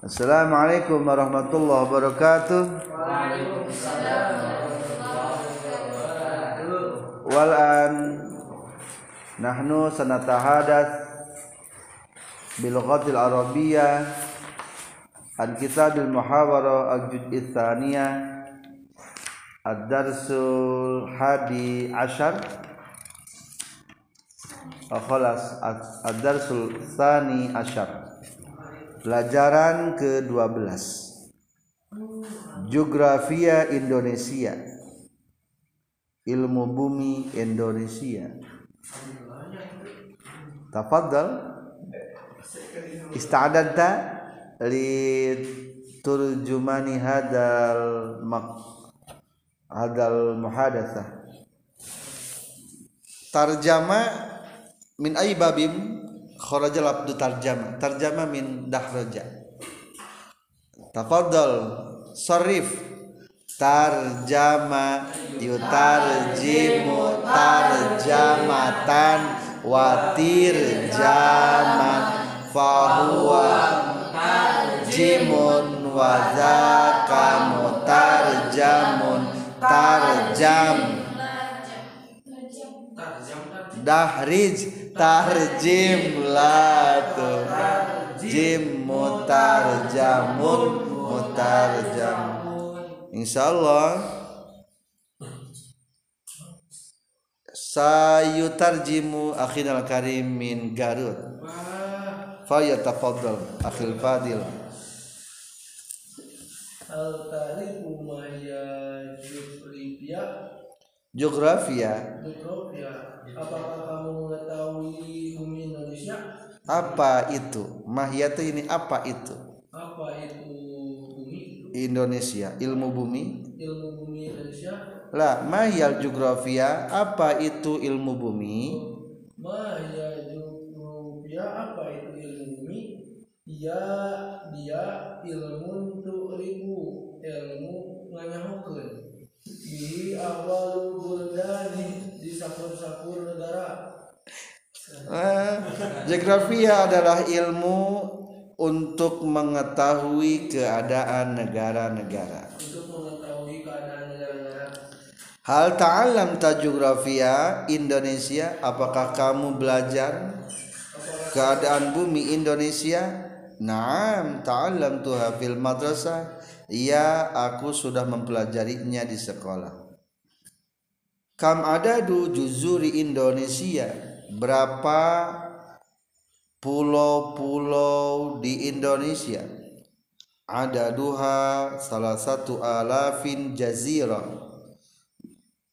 Assalamualaikum warahmatullahi wabarakatuh. Wal an nahnu sanatahadath bil lughatil arabiyyah an kitabil muhawara al juz' tsaniyah ad-darsul hadi ashar khalas ad-darsul tsani ashar pelajaran ke-12 Geografia Indonesia. Ilmu Bumi Indonesia. Tafadhal. Ista'adanta li turjumani hadal mak hadal muhadatsah. Tarjama min ay babim kharajal abdu tarjama. Tarjama min dahraja. Tafadhal sarif. Tarjama yutarjimu tarjamatan watir jaman fahuwa jimun wazaka mutarjamun tarjam. Dahrij tarjim latu jim mutarjamun mutarjam insyaallah. Sayutarjimu akhinal karim min garut. Fayatafaddal akhil fadil. Hal geografia. Geografia. Apakah kamu mengetahui bumi Indonesia? Apa itu? Mahyatu ini apa itu? Apa itu bumi? Indonesia. Ilmu bumi? Ilmu bumi Indonesia? Lah mahyal geografia apa itu ilmu bumi? Maya geografia apa itu ilmu bumi? Dia dia ilmu untuk ribu. Ilmu nganyahukeun. Di awal sakur-sakur negara Eh, geografia adalah ilmu untuk mengetahui keadaan negara-negara. untuk mengetahui keadaan negara-negara Hal ta'alam ta geografia Indonesia, apakah kamu belajar keadaan bumi Indonesia? Naam, ta'alam tuha fil madrasah. Iya, aku sudah mempelajarinya di sekolah. Kam adadu juzuri Indonesia? Berapa pulau-pulau di Indonesia? Ada duha salah satu alafin jazirah.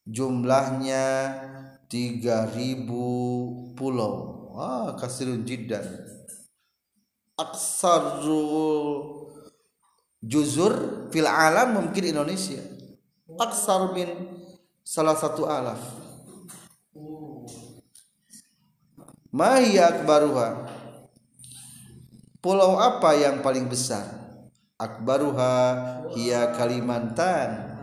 Jumlahnya 3000 pulau. Wah, kasirun jiddan. Aksarul juzur fil alam mungkin Indonesia. Aksar min salah satu alaf. Mahia akbaruha. Pulau apa yang paling besar? Akbaruha hiya Kalimantan.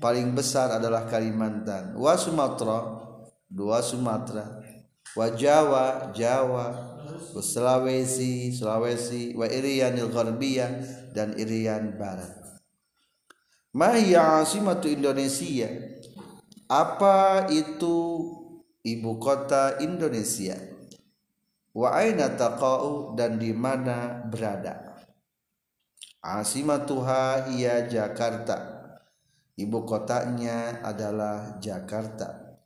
Paling besar adalah Kalimantan. Wa Sumatera. Dua Sumatera. Wa Jawa Jawa. Wa Sulawesi Sulawesi. Wa Irianil Gharbiyah Dan Irian Barat Mahia asimatu Indonesia. Apa itu ibu kota Indonesia? Wa aina taqa'u dan di mana berada? Asimatuha ia Jakarta. Ibu kotanya adalah Jakarta.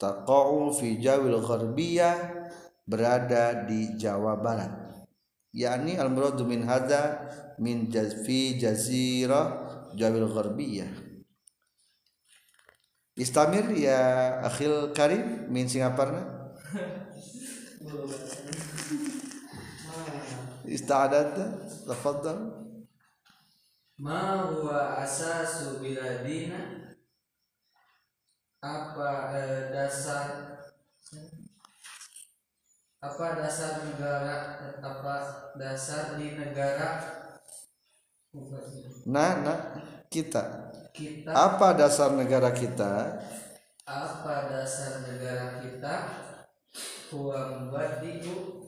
Taqa'u fi jawil gharbiyah berada di Jawa Barat. Yakni al muradu min hadza min jazfi jazirah jawil gharbiyah. Istamir ya akhil karim min Singaparna? Ista'adata Tafadhal. Ma huwa asasu biladina? Apa eh, dasar? Apa dasar negara apa dasar di negara Nah, nah kita kita Apa dasar negara kita? apa dasar negara kita huwa mubadi'u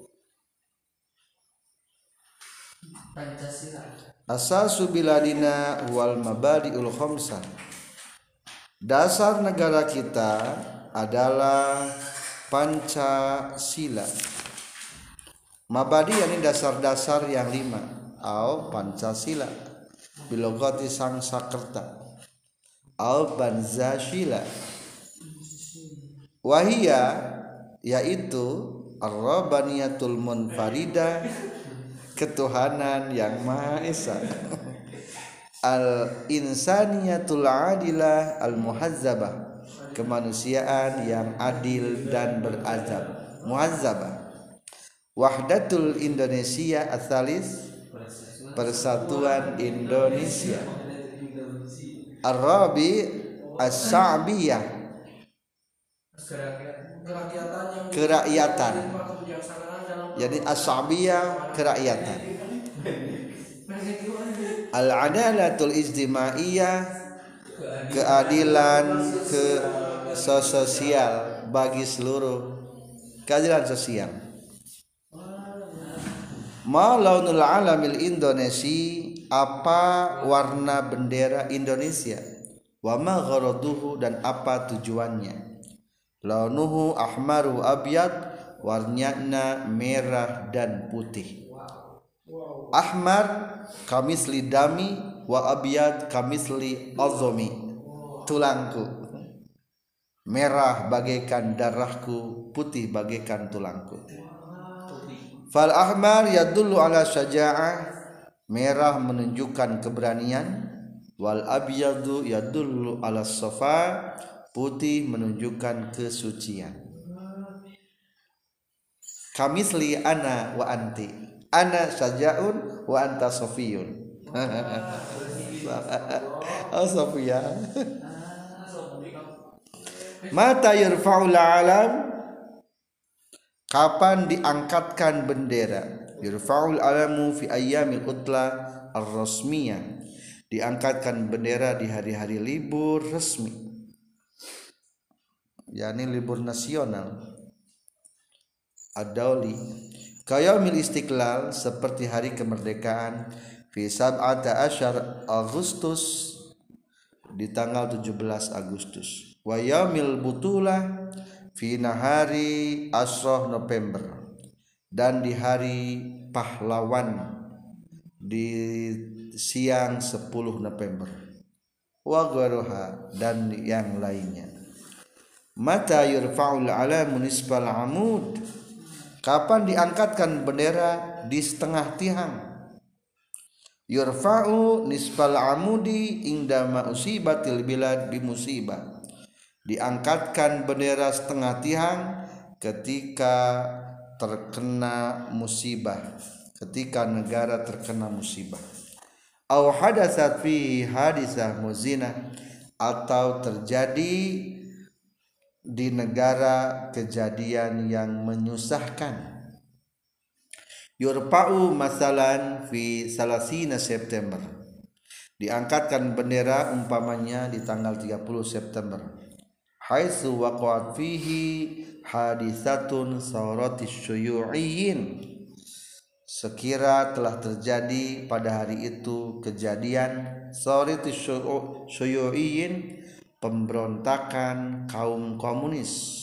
Pancasila Asasu biladina wal mabadiul khamsah. Dasar negara kita adalah Pancasila. Mabadi ini dasar-dasar yang lima. Au Pancasila. Bilogoti sang sakerta. Au Banzashila. Wahia yaitu Ar-Rabbaniyatul Munfarida ketuhanan yang Maha Esa. Al insaniyatul adilah al muhazzabah kemanusiaan yang adil dan beradab muhazzabah wahdatul Indonesia asalis persatuan Indonesia. Arabi as-sa'biyah. Kerakyatan. Jadi as-sa'biyah kerakyatan. Al-adalatul ijtimaiyah keadilan ke sosial bagi seluruh keadilan sosial ma launul alamil Indonesi apa warna bendera Indonesia? Wa ma gharaduhu dan apa tujuannya? Launuhu ahmaru abyad warnanya merah dan putih. Ahmar kamisli dami wa abyad kamisli azomi tulangku. Merah bagaikan darahku putih bagaikan tulangku fal ahmar yadullu ala syaja'ah merah menunjukkan keberanian. Wal abyadu yadullu ala safa. Putih menunjukkan kesucian. Kamisli ana wa anti. Ana sajaun wa anta sofiyun oh sofia. Mata yurfa'ul alam kapan diangkatkan bendera? Yurfa'ul alamu fi ayyamil utla ar-rasmiyah diangkatkan bendera di hari-hari libur resmi. Yakni libur nasional. Ad-dauli Kayamil Istiqlal seperti hari kemerdekaan fi sab'ata asyar Agustus di tanggal 17 Agustus. Wa yaumil butulah fi nahari asroh November dan di hari pahlawan di siang 10 November wa gharuha dan yang lainnya mata yurfa'ul ala munisbal amud Kapan diangkatkan bendera di setengah tiang? Yurfa'u nisbal amudi indama usibatil bilad bi musibah. Diangkatkan bendera setengah tiang ketika terkena musibah, ketika negara terkena musibah. Au hadatsat fi hadisah muzina atau terjadi di negara kejadian yang menyusahkan. Yurfa'u masalan fi salasina September. Diangkatkan bendera umpamanya di tanggal 30 September haitsu waqa'at fihi hadisatun sawratis syuyu'iyyin sekira telah terjadi pada hari itu kejadian sawratis syuyu'iyyin pemberontakan kaum komunis.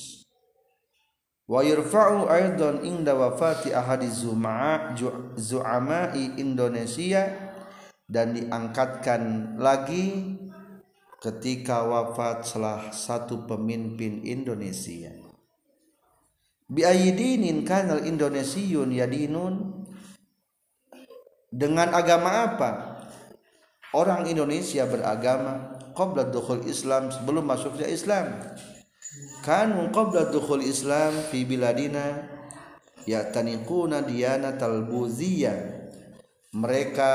Wa yurfa'u aidan inda wafati ahadi zu'ama'i Indonesia dan diangkatkan lagi ketika wafat salah satu pemimpin Indonesia. Bi aidinin kanal indonesiun yadinun? Dengan agama apa? Orang Indonesia beragama qabla dukhul Islam sebelum masuknya Islam. Kan qabla dukhul Islam fi biladina ya'taniquna diyanatal buziyah. Mereka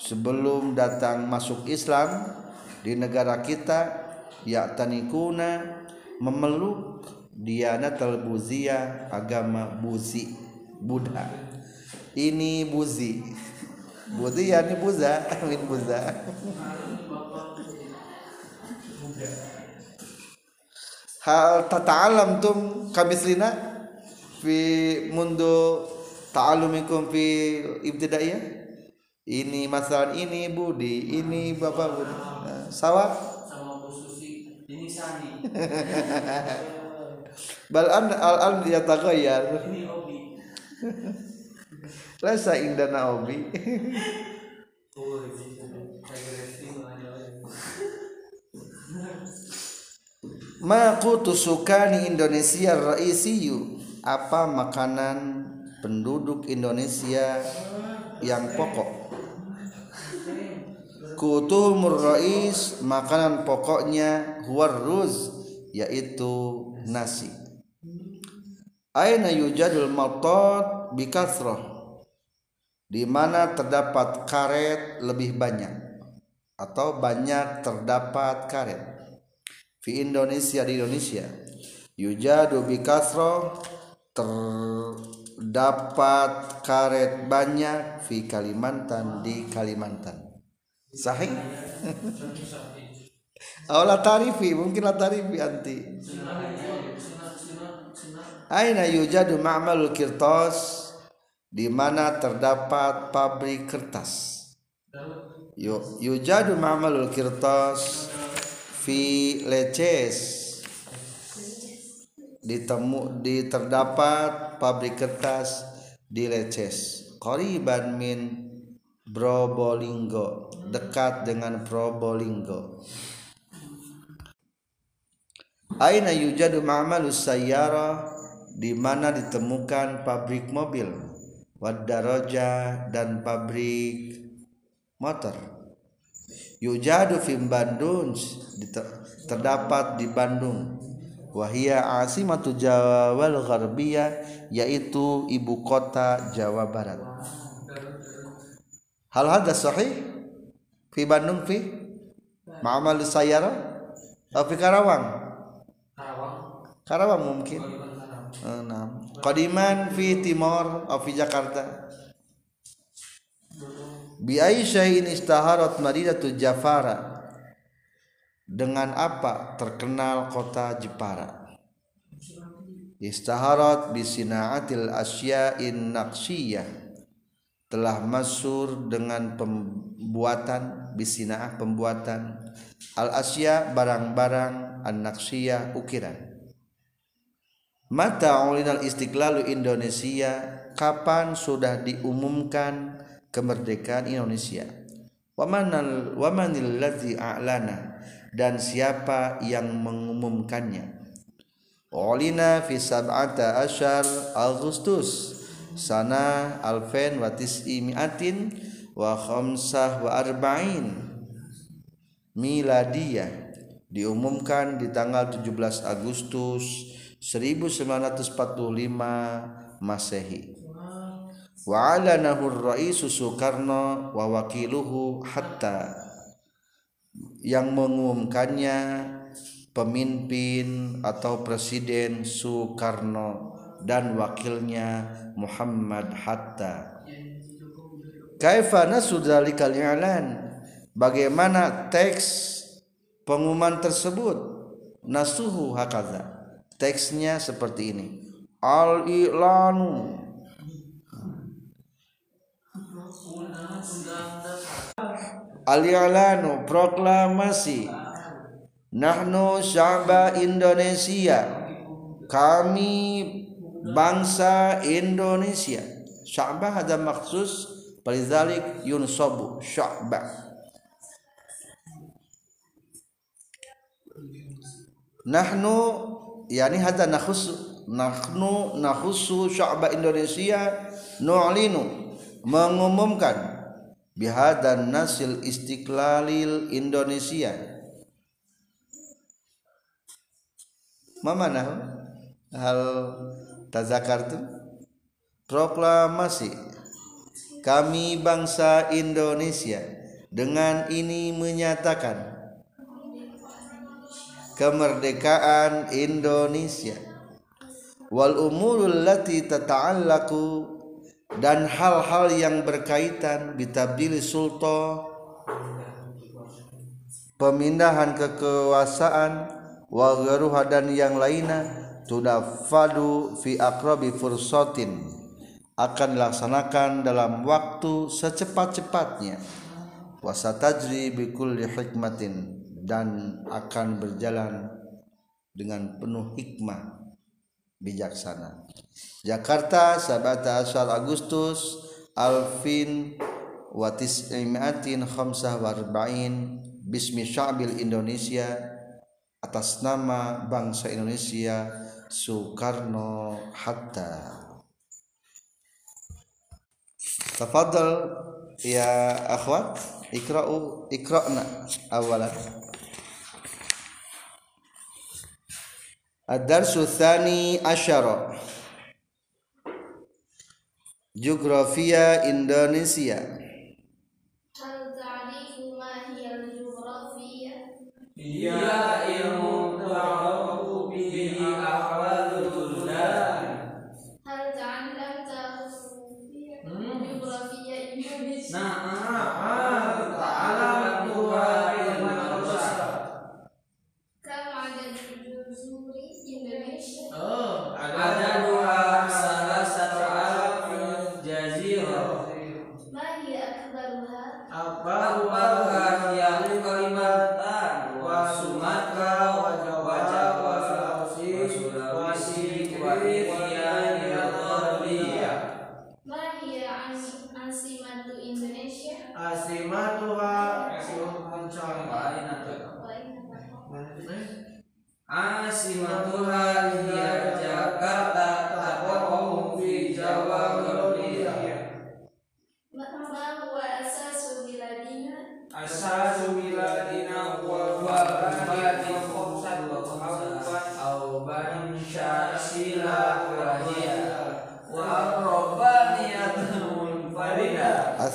sebelum datang masuk Islam di negara kita ya'taniquna memeluk diyanatal buziyah agama buzi Buddha. Ini buzi. Buzi ya ini buza. Min buza. Hal tata'alam tum kamislina fi mundu ta'alumikum fi ibtidaiyah. Ini masalah ini Budi. Ini Bapak Budi sawah sama Bu Susi. Ini Sani. Bal an al an yataghayyar ini Obi. Lasa indana obi oh kayak resting aja ma qutu sukani Indonesia raisiyu apa makanan penduduk Indonesia yang pokok kutumur rais makanan pokoknya huwar ruz yaitu nasi. Aina yujadul matot bikasroh di mana terdapat karet lebih banyak atau banyak terdapat karet. Fi Indonesia di Indonesia yujadu bikasroh terdapat karet banyak fi Kalimantan di Kalimantan sahih? Oh la tarifi mungkin la tarifi anti. Aina yujadu ma'malul kirtas? Di mana terdapat pabrik kertas? Yu- yujadu ma'malul kirtas fi leces. Ditemu di terdapat pabrik kertas di leces. Qariban min Probolinggo dekat dengan Probolinggo. Aina yujadu ma'malus sayyara? Di mana ditemukan pabrik mobil? Wadaroja dan pabrik motor. Yujadu fi Bandung terdapat di Bandung. Wahia asimatu Jawal Gharbiyah yaitu ibu kota Jawa Barat hal hadza sahih? Fi Bandung fi ma'amal sayyara? Atau fi Karawang? Karawang. Karawang mungkin. Kalimantan Karawang. Enam Qadiman fi Timor atau fi Jakarta? Bi Aisyah istaharat Madinatu Jafara. Dengan apa terkenal kota Jepara? Istaharat bi sinaatil asya'in naqsiyah telah masur dengan pembuatan bisinaah pembuatan al asya barang-barang an naqsiyah ukiran. Mata ulinal istiqlalu Indonesia kapan sudah diumumkan kemerdekaan Indonesia? Wamanal wamanil ladzi a'lana dan siapa yang mengumumkannya? Ulina fi sab'ata asyar Agustus sana alfen wa tis'imiatin wa khamsah wa arba'in miladiyah. Diumumkan di tanggal 17 Agustus 1945 Masehi. Wa alanahu ar-raisu Soekarno wa wakiluhu hatta. Yang mengumumkannya pemimpin atau presiden Soekarno dan wakilnya Muhammad Hatta. Kaifa nasudzalikal i'lan bagaimana teks pengumuman tersebut? Nasuhu hakaza. Teksnya seperti ini. Al i'lanu al i'lanu proklamasi. Nahnu sya'ba Indonesia. Kami bangsa Indonesia. Sya'ba ada maksus Palizalik yunsobu sya'ba Nahnu yani hada nakhus nahnu nakhusu sya'ba Indonesia nu'linu mengumumkan bihadan nasil istiqlalil Indonesia. Mamana hal tazakartu proklamasi. Kami bangsa Indonesia dengan ini menyatakan kemerdekaan Indonesia. Wal umurul lati tata'allaku dan hal-hal yang berkaitan bitabdili sultan pemindahan kekuasaan wa dan yang lainnya tudafadu fi aqrabi fursatin. Akan dilaksanakan dalam waktu secepat-cepatnya. Wasatajri bikulli hikmatin. Dan akan berjalan dengan penuh hikmah bijaksana. Jakarta Sabata Asal Agustus Alfin watis imiatin khamsah warba'in Bismi Syabil Indonesia atas nama bangsa Indonesia Soekarno Hatta. Tafadhal ya akhwat ikra'u ikra'na awalan Ad-darsu tsani asyara. Geografia Indonesia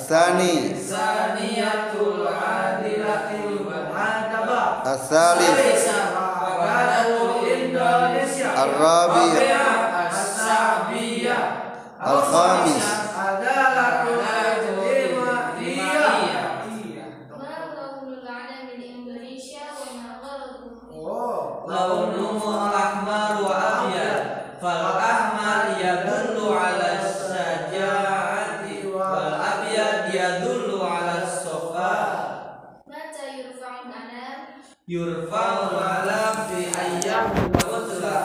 munfarida Asani Saniyatul adilatul muhadabah Asalif Bagadatul Indonesia Arabi As-Sabiyah yurfa'u alam fi ayyam al-utla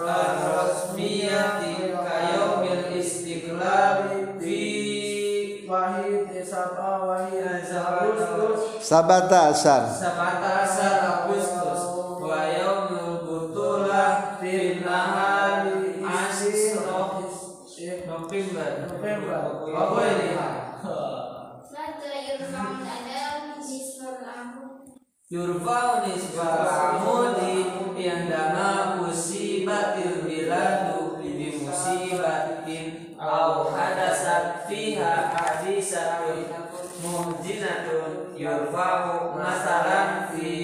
rasmiyati kayaumil istiqlal fi Wahid Sabah Wahid Agustus. Sabata Asar. Sabata asar Agustus. Wa yaumul butulah fi nahari. Asis November. November. Yurfa'u nisbal amudi indama usibatil biladu bi musibatin aw hadasat fiha hadisatun muhjinatun yurfa'u masalan fi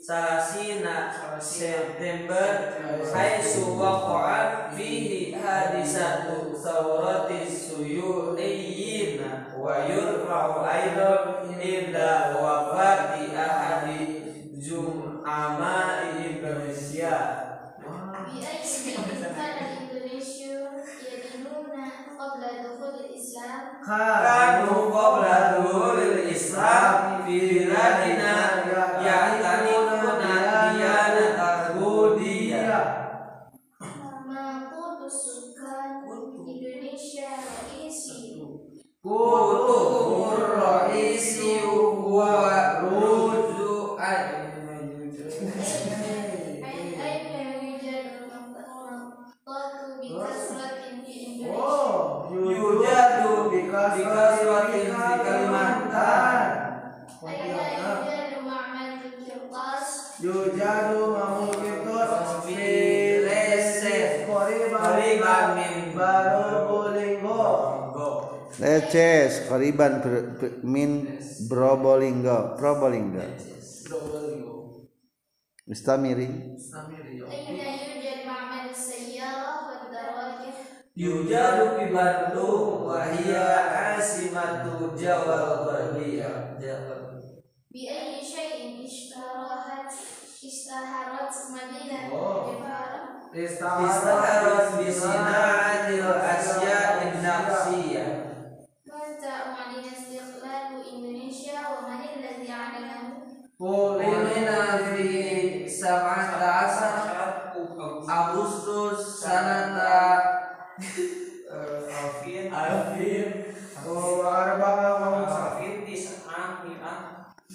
salasina September haitsu waqa'at fihi hadisatu thawrati suyu'iyyin wa yurfa'u aidan inda wafati عمائم إندونيسيا بأي كان الإندونيسيون يدينون قبل دخول الإسلام؟ riban ber, ber, min Probolinggo Probolinggo Istamiri. Yujadu fi Bandung wa hiya asimatu Jawa Barbiyah. Bi ayyi syai'in ishtaharat Madinah? Istaharat bi Sinar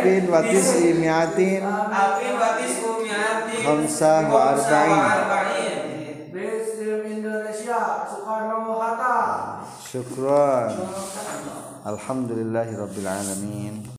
ألفين وتسعمائة خمسة وأربعين. شكرا. الحمد لله رب العالمين.